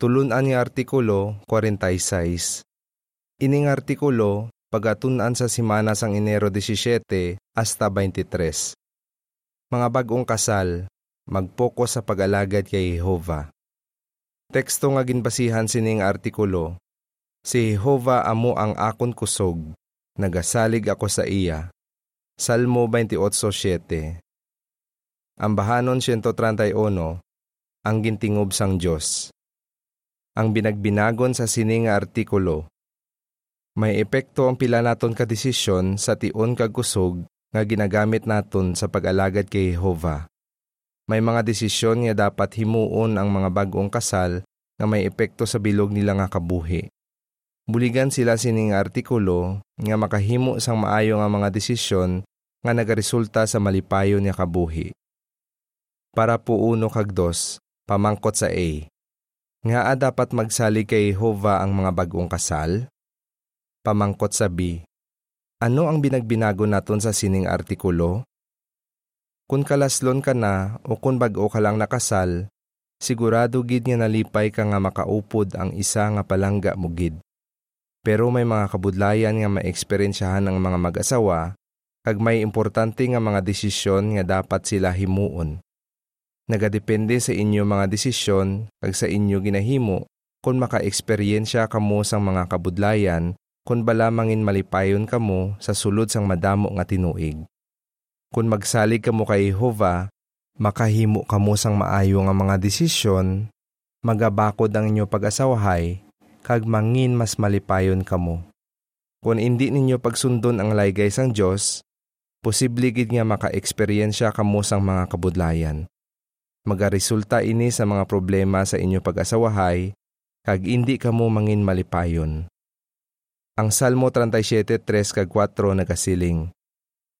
Tulunan nga artikulo 46. Ining artikulo pagatunan sa simana sang Enero 17 hasta 23. Mga bagong kasal, magpokus sa pag-alagad kay Jehova. Teksto nga ginbasihan sining artikulo, Si Jehova amo ang akon kusog, nagasalig ako sa iya. Salmo 28.7 Ang bahanon 131, ang gintingob sang Diyos ang binagbinagon sa sining nga artikulo. May epekto ang pila naton ka desisyon sa tion kag kusog nga ginagamit naton sa pag-alagad kay Jehova. May mga desisyon nga dapat himuon ang mga bagong kasal nga may epekto sa bilog nila nga kabuhi. Buligan sila sining artikulo nga makahimo sang maayo nga mga desisyon nga nagaresulta sa malipayo niya kabuhi. Para po uno kag dos, pamangkot sa A. Nga a dapat magsalig kay Jehova ang mga bagong kasal? Pamangkot sa B. Ano ang binagbinago naton sa sining artikulo? Kung kalaslon ka na o kung bago ka lang nakasal, sigurado gid nga nalipay ka nga makaupod ang isa nga palangga mo gid. Pero may mga kabudlayan nga maeksperiensyahan ng mga mag-asawa, kag may importante nga mga desisyon nga dapat sila himuon. Nagadepende sa inyo mga desisyon kag sa inyo ginahimo kung maka-eksperyensya kamo sang mga kabudlayan kung bala mangin malipayon kamo sa sulod sang madamo nga tinuig. Kung magsalig kamo kay Jehova, makahimo kamo sang maayo nga mga desisyon, magabakod ang inyo pag-asawahay, kag mangin mas malipayon kamo. Kung hindi ninyo pagsundon ang laygay sang Dios, posible gid nga maka-eksperyensya kamo sang mga kabudlayan magaresulta ini sa mga problema sa inyo pag-asawahay, kag hindi kamo mangin malipayon. Ang Salmo 37.3 kag 4 nagasiling,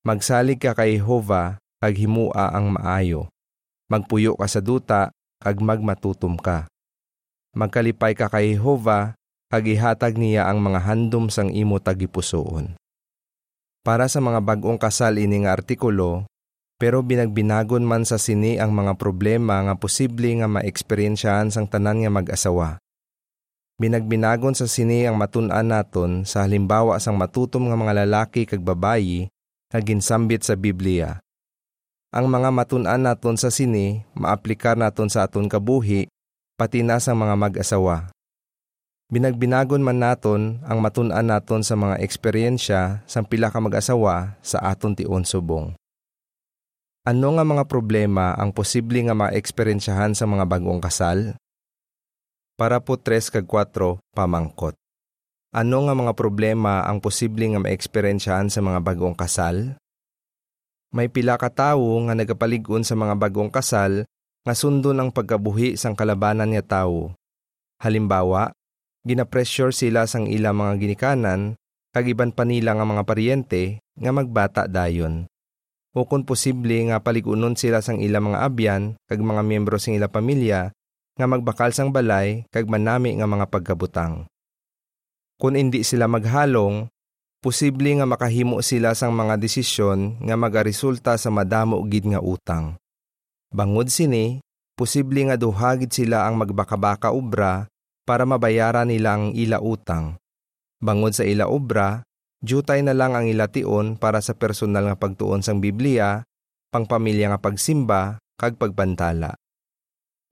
Magsalig ka kay Jehova, kag himua ang maayo. Magpuyo ka sa duta, kag magmatutom ka. Magkalipay ka kay Jehova, kag ihatag niya ang mga handom sang imo tagipusoon. Para sa mga bagong kasal ining artikulo, pero binagbinagon man sa sini ang mga problema nga posible nga maeksperiensyahan sang tanan nga mag-asawa. Binagbinagon sa sini ang matun-an naton sa halimbawa sang matutom nga mga lalaki kag babayi nga ginsambit sa Biblia. Ang mga matun-an naton sa sini maaplikar naton sa aton kabuhi pati na sa mga mag-asawa. Binagbinagon man naton ang matun-an naton sa mga eksperyensya sang pila ka mag-asawa sa aton tion subong. Ano nga mga problema ang posible nga maeksperiensyahan sa mga bagong kasal? Para po 3 kag 4 pamangkot. Ano nga mga problema ang posible nga maeksperiensyahan sa mga bagong kasal? May pila ka tawo nga nagapaligon sa mga bagong kasal nga sundo ng pagkabuhi sang kalabanan niya tawo. Halimbawa, ginapressure sila sang ila mga ginikanan kag iban pa nila nga mga paryente nga magbata dayon o kung posible nga paligunon sila sang ilang mga abyan kag mga miyembro sing ila pamilya nga magbakal sang balay kag manami nga mga pagkabutang. Kung hindi sila maghalong, posible nga makahimo sila sang mga desisyon nga magaresulta sa madamo gid nga utang. Bangod sini, posible nga duhagid sila ang magbakabaka obra para mabayaran nila ang ila utang. Bangod sa ila obra, Jutay na lang ang ilation para sa personal nga pagtuon sang Biblia, pangpamilya nga pagsimba, kag pagbantala.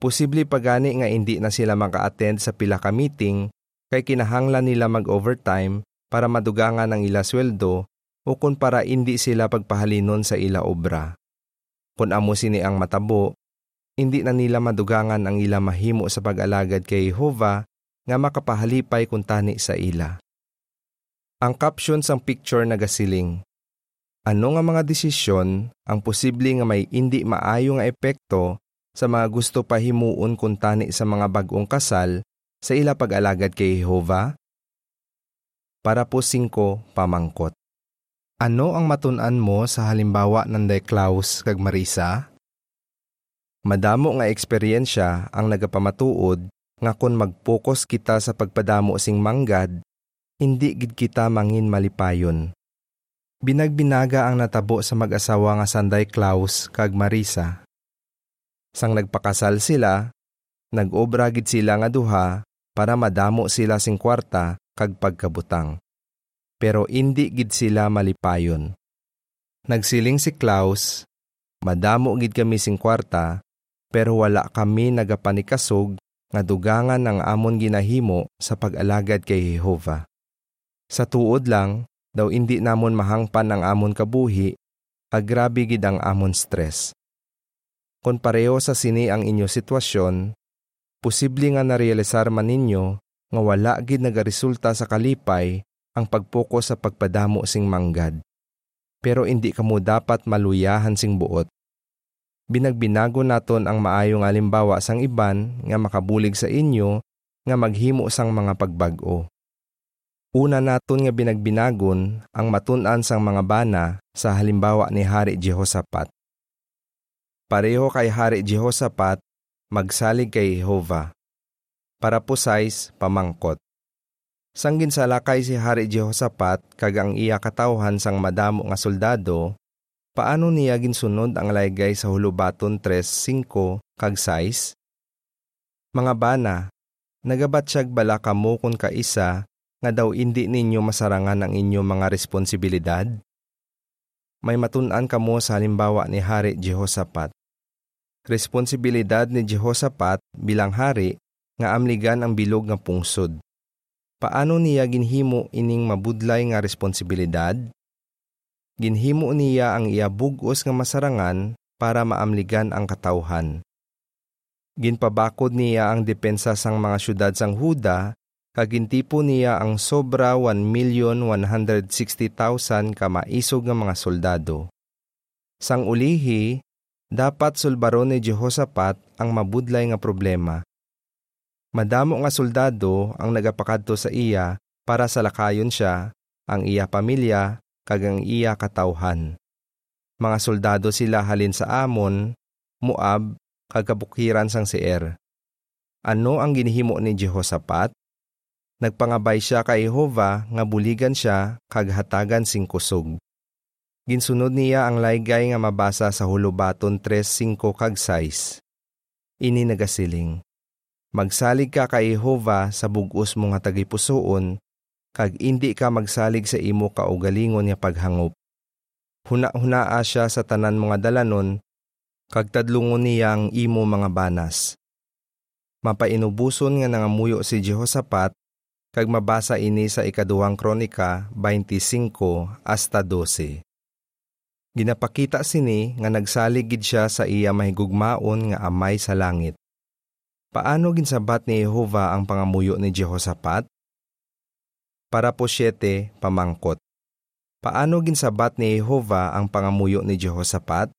Posible pagani nga hindi na sila maka-attend sa pila ka meeting kay kinahanglan nila mag-overtime para madugangan ang ila sweldo o kung para hindi sila pagpahalinon sa ila obra. Kung amo sini ang matabo, hindi na nila madugangan ang ila mahimo sa pag-alagad kay Jehova nga makapahalipay kung tani sa ila. Ang caption sang picture nagasiling. Ano nga mga desisyon ang posible nga may hindi maayo nga epekto sa mga gusto pahimuon kung tani sa mga bagong kasal sa ila pag-alagad kay Jehova? Para po 5 pamangkot. Ano ang matunan mo sa halimbawa ng Day Klaus kag Marisa? Madamo nga eksperyensya ang nagapamatuod nga kung mag-focus kita sa pagpadamo sing manggad hindi gid kita mangin malipayon. Binagbinaga ang natabo sa mag-asawa nga Sanday Claus kag Marisa. Sang nagpakasal sila, nag-obra gid sila nga duha para madamo sila sing kwarta kag pagkabutang. Pero indi gid sila malipayon. Nagsiling si Klaus, madamo gid kami sing kwarta, pero wala kami nagapanikasog nga dugangan ng amon ginahimo sa pag-alagad kay Jehova. Sa tuod lang, daw indi namon mahangpan ang amon kabuhi, kag grabe gid ang amon stress. Kung pareho sa sini ang inyo sitwasyon, posible nga narealisar man ninyo nga wala gid nagaresulta sa kalipay ang pagpokus sa pagpadamo sing manggad. Pero hindi kamo dapat maluyahan sing buot. Binagbinago naton ang maayong alimbawa sang iban nga makabulig sa inyo nga maghimo sang mga pagbag-o. Una naton nga binagbinagon ang matun-an sang mga bana sa halimbawa ni Hari Jehoshaphat. Pareho kay Hari Jehoshaphat, magsalig kay Jehova. Para po size, pamangkot. Sanggin sa lakay si Hari Jehoshaphat kag ang iya katawhan sang madamo nga soldado, paano niya ginsunod ang laygay sa hulubaton 3:5 kag 6? Mga bana, nagabat siyag bala kamo kun kaisa nga daw hindi ninyo masarangan ang inyong mga responsibilidad? May matun-an kamo sa halimbawa ni Hari Jehoshaphat responsibilidad ni Jehoshaphat bilang hari nga amligan ang bilog nga pungsod. Paano niya ginhimo ining mabudlay nga responsibilidad? Ginhimo niya ang iya bugos nga masarangan para maamligan ang katawhan. Ginpabakod niya ang depensa sang mga syudad sang Huda kagintipo niya ang sobra 1,160,000 ka maisog nga mga soldado. Sang ulihi, dapat sulbaron ni Jehoshaphat ang mabudlay nga problema. Madamo nga soldado ang nagapakadto sa iya para sa lakayon siya, ang iya pamilya, kag ang iya katawhan. Mga soldado sila halin sa Amon, Moab, kag kabukiran sang Seir. Ano ang ginihimo ni Jehoshaphat? Nagpangabay siya kay Jehova nga buligan siya kag hatagan sing kusog. Ginsunod niya ang laygay nga mabasa sa Hulubaton 3.5 kag 6. Ini nagasiling. Magsalig ka kay Jehova sa bugos mo nga tagipusoon, kag indi ka magsalig sa imo kaugalingon nga paghangop. Huna-hunaa siya sa tanan mga dalanon, kag tadlungon niya ang imo mga banas. Mapainubuson nga nangamuyo si Jehoshaphat, kag mabasa ini sa ikaduhang kronika 25 hasta 12. Ginapakita sini nga nagsaligid siya sa iya mahigugmaon nga amay sa langit. Paano ginsabat ni Jehova ang pangamuyo ni Jehoshaphat? Para po siyete, pamangkot. Paano ginsabat ni Jehova ang pangamuyo ni Jehoshaphat?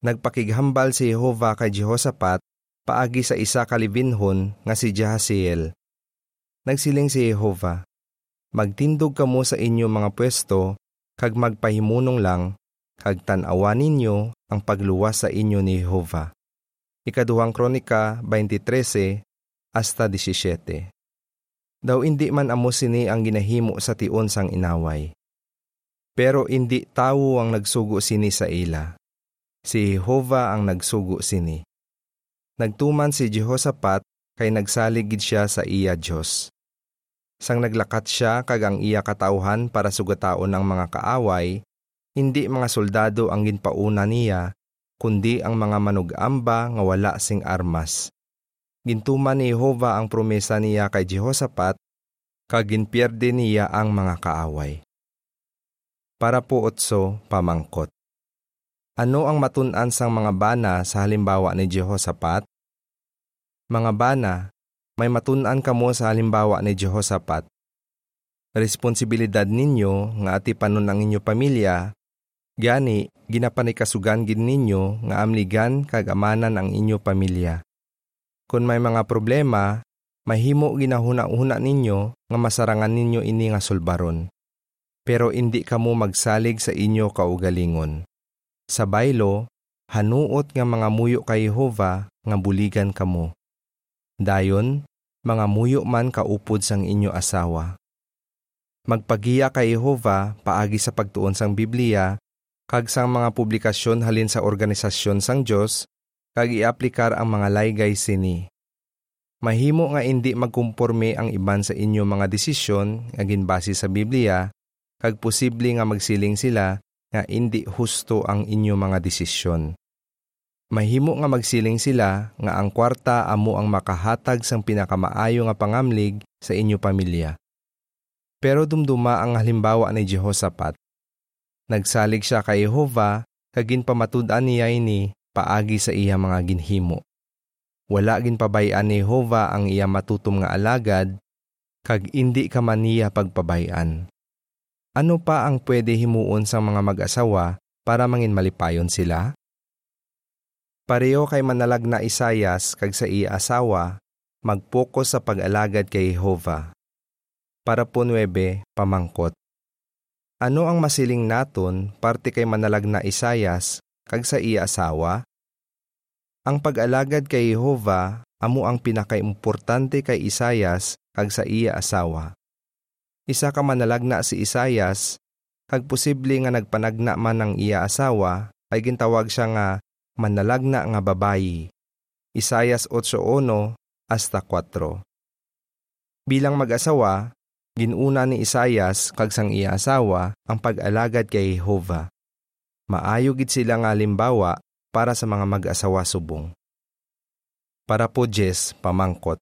Nagpakighambal si Jehova kay Jehoshaphat paagi sa isa kalibinhon nga si Jahaziel. Nagsiling si Jehova, Magtindog kamo sa inyo mga pwesto kag magpahimunong lang, kag tanawa ninyo ang pagluwas sa inyo ni Jehova. Ikaduhang Kronika 20.13 hasta 17. Daw hindi man amo sini ang ginahimo sa tion sang inaway. Pero hindi tawo ang nagsugo sini sa ila. Si Jehova ang nagsugo sini. Nagtuman si Jehoshaphat kay nagsaligid siya sa iya Diyos. Sang naglakat siya kag ang iya katauhan para sugataon ng mga kaaway, hindi mga soldado ang ginpauna niya, kundi ang mga manugamba nga wala sing armas. Gintuman ni Jehova ang promesa niya kay Jehoshaphat, kag ginpierde niya ang mga kaaway. Para po otso, pamangkot. Ano ang matun-an sang mga bana sa halimbawa ni Jehoshaphat? Mga bana, may matunan kamo sa halimbawa ni Jehoshaphat. Responsibilidad ninyo nga ati panon ang inyo pamilya, gani ginapanikasugan gid ninyo nga amligan kag amanan ang inyo pamilya. Kung may mga problema, mahimo ginahuna-una ninyo nga masarangan ninyo ini nga sulbaron. Pero indi kamo magsalig sa inyo kaugalingon. Sa baylo, hanuot nga mga muyo kay Jehova nga buligan kamo. Dayon, mga muyo man kaupod sang inyo asawa. Magpagiya kay Jehova paagi sa pagtuon sang Biblia, kag sang mga publikasyon halin sa organisasyon sang Dios, kag iaplikar ang mga laygay sini. Mahimo nga indi magkumporme ang iban sa inyo mga desisyon nga ginbase sa Biblia, kag posible nga magsiling sila nga indi husto ang inyo mga desisyon. Mahimo nga magsiling sila nga ang kwarta amo ang makahatag sang pinakamaayo nga pangamlig sa inyo pamilya. Pero dumduma ang halimbawa ni Jehoshaphat. Nagsalig siya kay Jehova kagin pamatud-an niya ini paagi sa iya mga ginhimo. Wala gin pabayan ni Jehova ang iya matutom nga alagad, kag indi ka man niya pagpabayan. Ano pa ang pwede himuon sa mga mag-asawa para mangin malipayon sila? Pareho kay manalag na Isayas kag sa iya asawa, mag-focus sa pag-alagad kay Jehova. Para po 9, pamangkot. Ano ang masiling naton parte kay manalag na Isayas kag sa iya asawa? Ang pag-alagad kay Jehova amo ang pinakaimportante kay Isayas kag sa iya asawa. Isa ka manalagna si Isayas, kag posible nga nagpanagna man ang iya asawa, ay gintawag siya nga manalagna nga babayi. Isayas 8.1 hasta 4. Bilang mag-asawa, ginuna ni Isayas kag sang iya asawa ang pag-alagad kay Jehova. Maayo gid sila nga limbawa para sa mga mag-asawa subong. Para po Jess, pamangkot.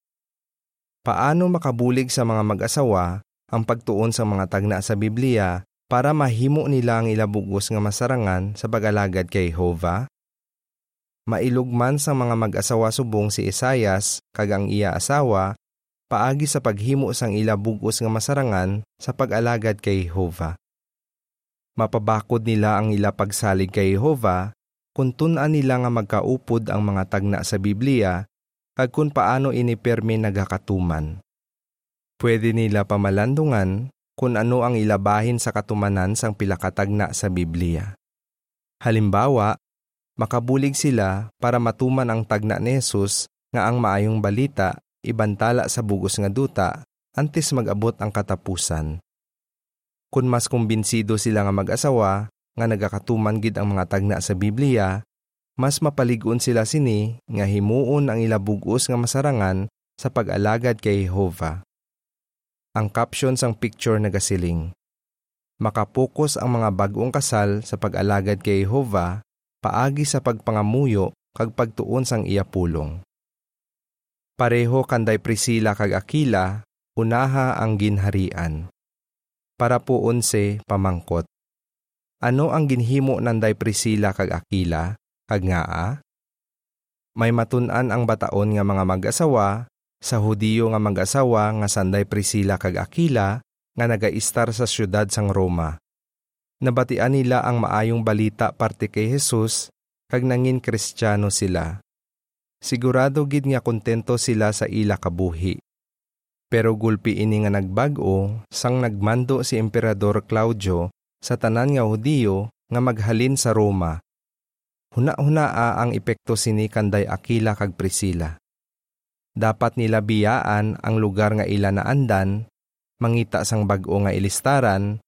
Paano makabulig sa mga mag-asawa ang pagtuon sa mga tagna sa Biblia para mahimo nila ang ilabugos nga masarangan sa pag-alagad kay Jehova? Mailugman sa mga mag-asawa subong si Isayas kag ang iya asawa paagi sa paghimo sang ilabugos nga masarangan sa pag-alagad kay Jehova. Mapabakod nila ang ila pagsalig kay Jehova kung tunan nila nga magkaupod ang mga tagna sa Biblia, kag kung paano inipermi nagakatuman. Pwede nila pamalandungan kung ano ang ilabahin sa katumanan sang pilakatagna sa Biblia. Halimbawa, makabulig sila para matuman ang tagna ni Jesus nga ang maayong balita ibantala sa bugos nga duta antes magabot ang katapusan. Kung mas kumbinsido sila nga mag-asawa nga nagakatuman gid ang mga tagna sa Biblia, mas mapaligon sila sini nga himuon ang ilabugos nga masarangan sa pag-alagad kay Jehova. Ang caption sang picture nagasiling. Makapokus ang mga bagong kasal sa pag-alagad kay Jehova paagi sa pagpangamuyo kag pagtuon sang iya pulong. Pareho kanday Priscilla kag Aquila, unaha ang ginharian. Para po unse pamangkot. Ano ang ginhimo nanday Priscilla kag Aquila, kag ngaa? May matunan ang bataon nga mga mag-asawa, sa Hudiyo nga mag-asawa nga sanday Priscilla kag Aquila, nga nagaistar sa syudad sang Roma. Nabatian nila ang maayong balita parte kay Jesus, kag nangin kristyano sila. Sigurado gid nga kontento sila sa ila kabuhi. Pero gulpi ini nga nagbago, sang nagmando si Emperador Claudio sa tanan nga Hudiyo nga maghalin sa Roma. Huna-hunaa ang epekto sini kanday Akila kag Priscilla. Dapat nila biyaan ang lugar nga ila naandan, mangita sang bag-o nga ilistaran,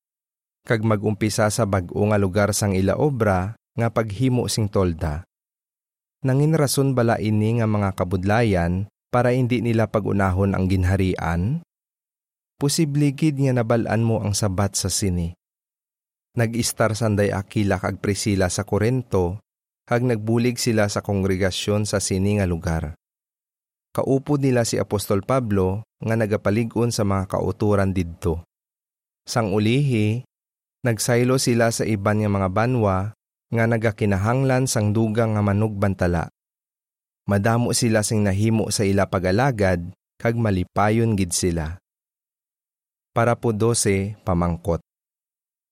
kag magumpisa sa bag-o nga lugar sang ila obra nga paghimo sing tolda. Nangin rason bala ini nga mga kabudlayan para hindi nila pagunahon ang ginharian? Posible gid nga nabalaan mo ang sabat sa sini nag-istar sanday Akila kag Priscilla sa Korento, kag nagbulig sila sa kongregasyon sa sini nga lugar. Kaupod nila si Apostol Pablo nga nagapaligon sa mga kauturan didto. Sang ulihi, nagsaylo sila sa iban nga mga banwa nga nagakinahanglan sang dugang nga manugbantala. Madamo sila sing nahimo sa ila pagalagad kag malipayon gid sila. Para po 12 pamangkot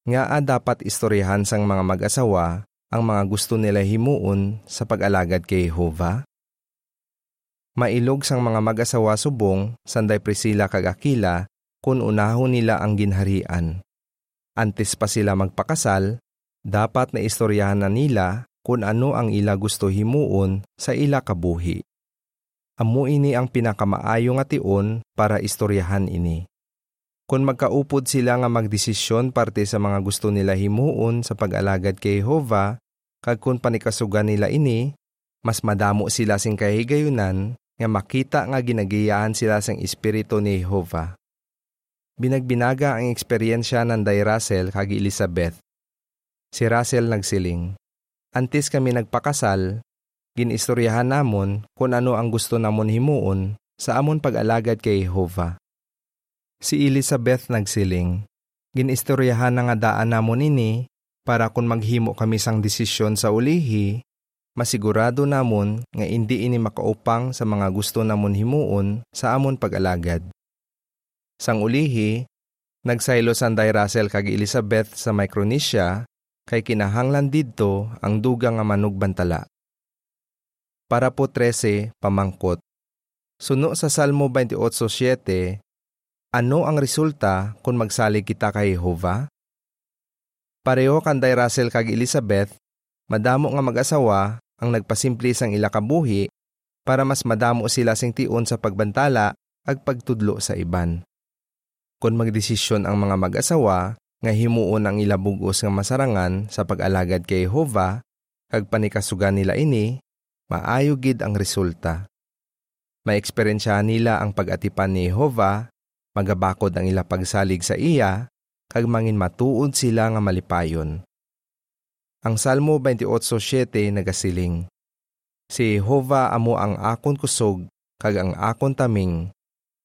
nga a dapat istoryahan sang mga mag-asawa ang mga gusto nila himuon sa pag-alagad kay Jehova? Mailog sang mga mag-asawa subong, sanday Priscilla kag Aquila, kung unahon nila ang ginharian. Antes pa sila magpakasal, dapat na istoryahan na nila kung ano ang ila gusto himuon sa ila kabuhi. Amo ini ang pinakamaayo nga tion para istoryahan ini. Kung magkaupod sila nga magdesisyon parte sa mga gusto nila himuon sa pag-alagad kay Jehova, kag kung panikasugan nila ini, mas madamo sila sing kahigayunan nga makita nga ginagiyaan sila sang Espiritu ni Jehovah. Binagbinaga ang eksperyensya ng Day Russell kag Elizabeth. Si Russell nagsiling, Antes kami nagpakasal, ginistoryahan namon kung ano ang gusto namon himuon sa amon pag-alagad kay Jehovah. Si Elizabeth nagsiling, Ginistoryahan na nga daan namon ini para kung maghimo kami sang desisyon sa ulihi, masigurado namon nga hindi ini makaupang sa mga gusto namon himuon sa amon pag-alagad. Sang ulihi, nagsaylo sanday Russell kag Elizabeth sa Micronesia kay kinahanglan didto ang dugang nga manugbantala. Para po 13, pamangkot. Suno sa Salmo 28.7, ano ang resulta kung magsalig kita kay Jehovah? Pareho kanday Russell kag Elizabeth, madamo nga mag-asawa ang nagpasimple sang ila kabuhi para mas madamo sila sing tion sa pagbantala ag pagtudlo sa iban. Kung magdesisyon ang mga mag-asawa nga himuon ang ilabugos nga masarangan sa pag-alagad kay Jehovah kag panikasugan nila ini, maayo gid ang resulta. Maeksperiensyahan nila ang pag-atipan ni Jehovah, magabakod ang ila pagsalig sa iya, kag mangin matuod sila nga malipayon. Ang Salmo 28.7 nagasiling, Si Jehovah amo ang akon kusog, kag ang akon taming,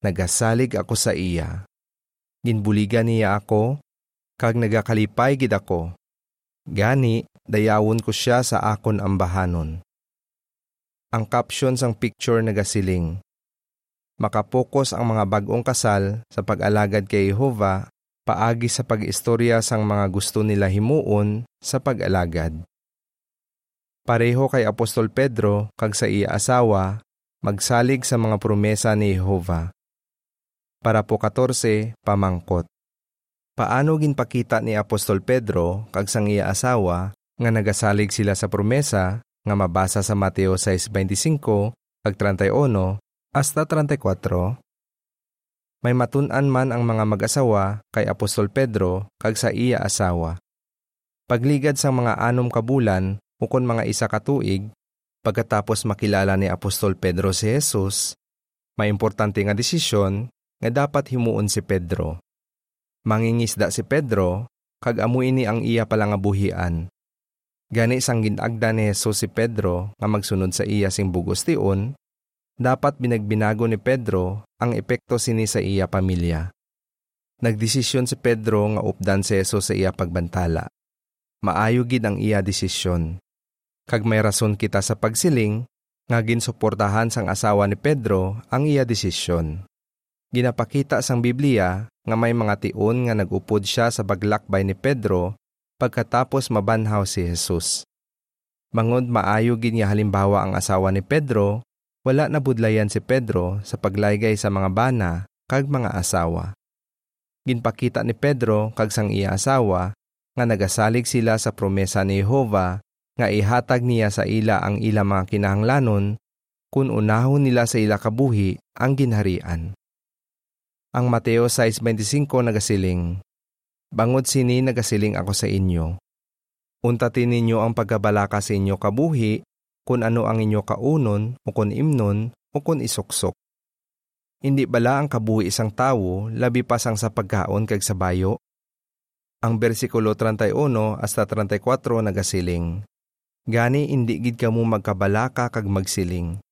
nagasalig ako sa iya. Ginbuligan niya ako, kag nagakalipay gid ako. Gani, dayawon ko siya sa akon ambahanon. Ang caption sang picture nagasiling, Makapokus ang mga bagong kasal sa pag-alagad kay Jehovah paagi sa pag-istorya sang mga gusto nila himuon sa pag-alagad. Pareho kay Apostol Pedro kag sa iya asawa, magsalig sa mga promesa ni Jehovah. Para po 14, pamangkot. Paano ginpakita ni Apostol Pedro kag sang iya asawa nga nagasalig sila sa promesa nga mabasa sa Mateo 6.25 ag 31 hasta 34? May matun-an man ang mga mag-asawa kay Apostol Pedro kag sa iya asawa. Pagligad sa mga anom kabulan ukon mga isa katuig, pagkatapos makilala ni Apostol Pedro si Jesus, may importante nga desisyon nga dapat himuon si Pedro. Mangingisda si Pedro, kag amuin ni ang iya pala nga buhian. Gani sang ginagda ni Jesus si Pedro nga magsunod sa iya sing bugos tion, dapat binagbinago ni Pedro ang epekto sini sa iya pamilya. Nagdesisyon si Pedro nga updan si Jesus sa iya pagbantala. Maayo gid ang iya desisyon. Kag may rason kita sa pagsiling, nga ginsuportahan sang asawa ni Pedro ang iya desisyon. Ginapakita sang Biblia nga may mga tion nga nagupod siya sa baglakbay ni Pedro pagkatapos mabanhaw si Jesus. Mangod maayo gid nga halimbawa ang asawa ni Pedro, wala na budlayan si Pedro sa paglaygay sa mga bana kag mga asawa. Ginpakita ni Pedro kag sang iya asawa nga nagasalig sila sa promesa ni Jehovah nga ihatag niya sa ila ang ila mga kinahanglanon kung unahon nila sa ila kabuhi ang ginharian. Ang Mateo 6.25 nagasiling, Bangod sini nagasiling ako sa inyo. Untatin ninyo ang pagkabalaka sa inyo kabuhi kung ano ang inyo kaunon o kung imnon o kung isuksok. Hindi bala ang kabuhi isang tawo labi pa sang sa pagkaon kag sa bayo? Ang bersikulo 31 hasta 34 nagasiling, Gani hindi gid kamo magkabalaka kag magsiling.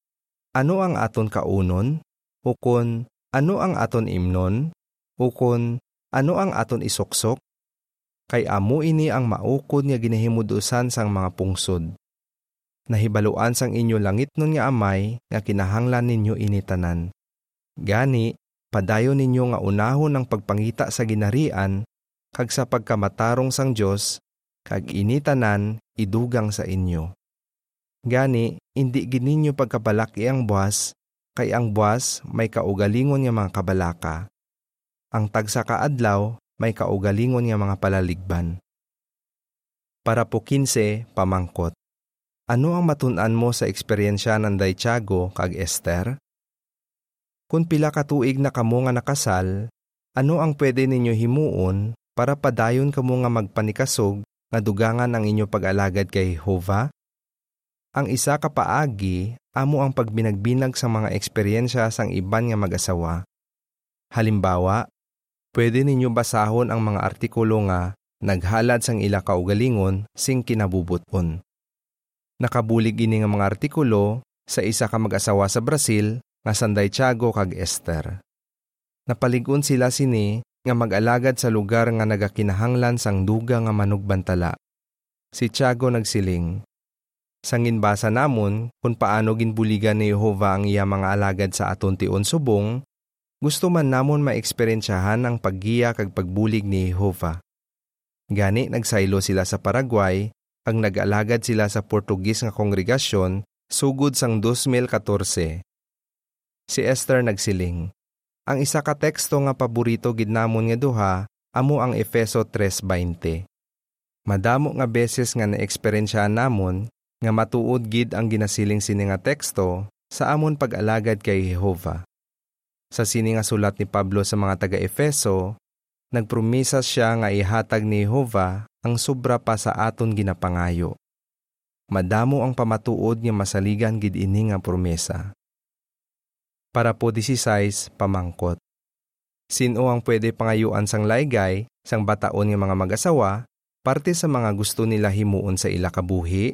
Ano ang aton kaunon? O kun ano ang aton imnon? Ukon, ano ang aton isuksok? Kay amo ini ang maukod nga ginahimudusan sang mga pungsod. Nahibaluan sang inyo langit nun nga amay nga kinahanglan ninyo initanan. Gani, padayo ninyo nga unahon ang pagpangita sa ginarian kag sa pagkamatarong sang Dios kag initanan idugang sa inyo. Gani, hindi gininyo pagkabalaki ang buwas kay ang buwas may kaugalingon nga mga kabalaka. Ang tagsa kaadlaw may kaugalingon nga mga palaligban. Para po 15, pamangkot. Ano ang matunan mo sa eksperyensya ng Daichago kag Esther? Kung pila katuig na kamo nga nakasal, ano ang pwede ninyo himuon para padayon kamo nga magpanikasog nga dugangan ang inyo pag-alagad kay Jehovah? Ang isa ka paagi amo ang pagbinagbinag sa mga eksperyensya sang iban nga mag-asawa. Halimbawa, pwede ninyo basahon ang mga artikulo nga naghalad sang ila kaugalingon sing kinabubuton. Nakabulig ini nga mga artikulo sa isa ka mag-asawa sa Brazil nga Sanday Tiago kag Esther. Napaligon sila sini nga mag-alagad sa lugar nga nagakinahanglan sang duga nga manugbantala. Si Tiago nagsiling, Sanginbasa namon kung paano ginbuligan ni Jehova ang iya mga alagad sa aton tion subong, gusto man namon maeksperiensyahan ang paggiya kag pagbulig ni Jehova. Gani nagsaylo sila sa Paraguay, ang nag-alagad sila sa Portugis nga kongregasyon sugod sang 2014. Si Esther nagsiling, Ang isa ka teksto nga paborito gid namon nga duha amo ang Efeso 3:20. Madamo nga beses nga naeksperyensyahan namon nga matuod gid ang ginasiling sini nga teksto sa amon pag-alagad kay Jehova. Sa sini nga sulat ni Pablo sa mga taga-Efeso, nagpromisa siya nga ihatag ni Jehova ang sobra pa sa aton ginapangayo. Madamo ang pamatuod nga masaligan gid ini nga promesa. Para po 16 pamangkot. Sino ang pwede pangayuan sang laygay sang bataon nga mga mag-asawa parte sa mga gusto nila himuon sa ila kabuhi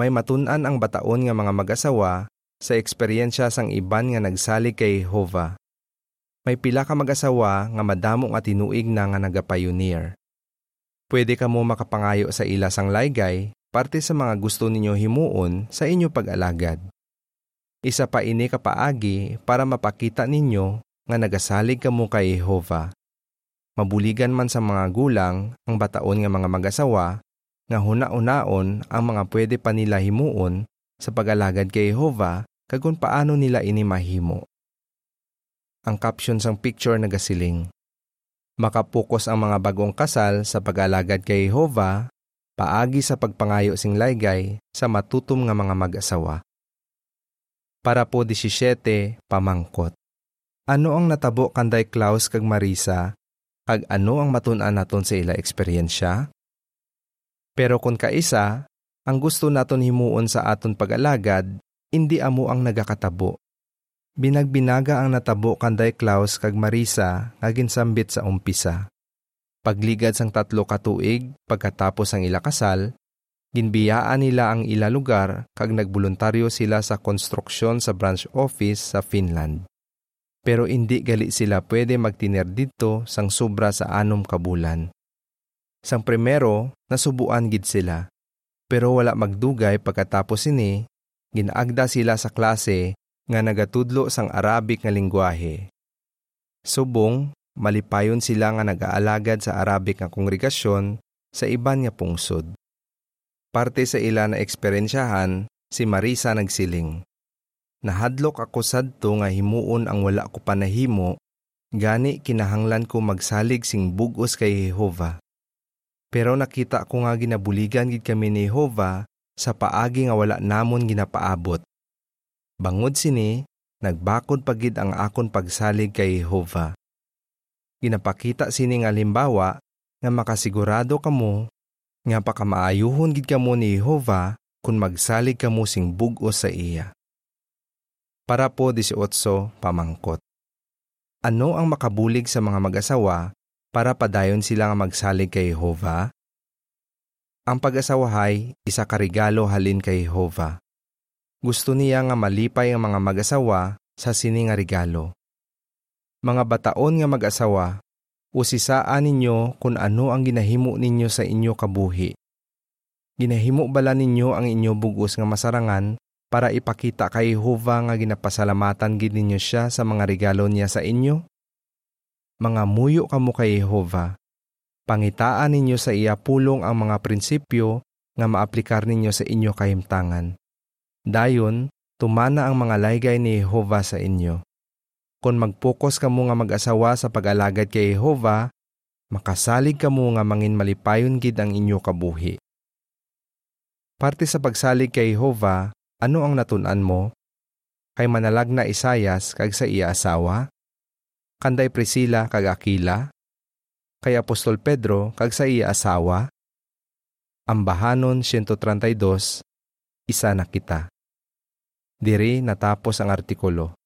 may matunan ang bataon nga mga mag-asawa sa eksperyensya sang iban nga nagsalig kay Jehova. May pila ka mag-asawa nga madamo nga tinuig na nga nagapioneer. Pwede ka mo makapangayo sa ila sang laygay parte sa mga gusto ninyo himuon sa inyo pag-alagad. Isa pa ini kapaagi para mapakita ninyo nga nagasalig kamo kay Jehova. Mabuligan man sa mga gulang ang bataon nga mga mag-asawa nga huna-unaon ang mga pwede pa nila himuon sa pag-alagad kay Jehova kag kung paano nila ini mahimo. Ang caption sang picture nagasiling. Makapukos ang mga bagong kasal sa pag-alagad kay Jehova, paagi sa pagpangayo sing laygay sa matutom nga mga mag-asawa. Para po 17, pamangkot. Ano ang natabo kanday Klaus kag Marisa, kag ano ang matun-an naton sa ila eksperyensya? Pero kung kaisa, ang gusto naton himuon sa aton pag-alagad, hindi amo ang nagakatabo. Binagbinaga ang natabo kanday Klaus kag Marisa nga ginsambit sa umpisa. Pagligad sang tatlo katuig pagkatapos ang ila kasal, ginbiyaan nila ang ila lugar kag nagboluntaryo sila sa konstruksyon sa branch office sa Finland. Pero hindi gali sila pwede magtiner dito sang sobra sa anom kabulan. Sang primero, nasubuan gid sila. Pero wala magdugay pagkatapos ini, ginaagda sila sa klase nga nagatudlo sang Arabic nga lingwahe. Subong, malipayon sila nga nag-aalagad sa Arabic nga kongregasyon sa iban nga pungsod. Parte sa ila na eksperensyahan, si Marisa nagsiling. Nahadlok ako sadto nga himuon ang wala ko panahimo, gani kinahanglan ko magsalig sing bugos kay Jehova. Pero nakita ko nga ginabuligan gid kami ni Jehova sa paagi nga wala namon ginapaabot. Bangod sini, nagbakod pagid ang akon pagsalig kay Jehova. Ginapakita sini nga limbawa nga makasigurado kamo nga pakamaayuhon gid kamo ni Jehova kung magsalig kamo sing bug-o sa iya. Para po 18 pamangkot. Ano ang makabulig sa mga mag-asawa para padayon sila nga magsalig kay Jehova? Ang pag-asawahay, isa ka regalo halin kay Jehova. Gusto niya nga malipay ang mga mag-asawa sa sini nga regalo. Mga bataon nga mag-asawa, usisaan ninyo kung ano ang ginahimo ninyo sa inyo kabuhi. Ginahimo bala ninyo ang inyo bugos nga masarangan para ipakita kay Jehova nga ginapasalamatan gid ninyo siya sa mga regalo niya sa inyo? Mga muyo kamo kay Jehova. Pangitaan ninyo sa iya pulong ang mga prinsipyo nga maaplikar ninyo sa inyo kahimtangan. Dayon, tumana ang mga laygay ni Jehova sa inyo. Kung magpokus kamo nga mag-asawa sa pag-alagad kay Jehova, makasalig kamo nga mangin malipayon gid ang inyo kabuhi. Parte sa pagsalig kay Jehova, ano ang natunan mo? Kay manalag na Isayas kag sa iya asawa? Kanday Priscilla kag Aquila, kay Apostol Pedro kag sa iya asawa, Ambahanon 132, isa na kita. Diri natapos ang artikulo.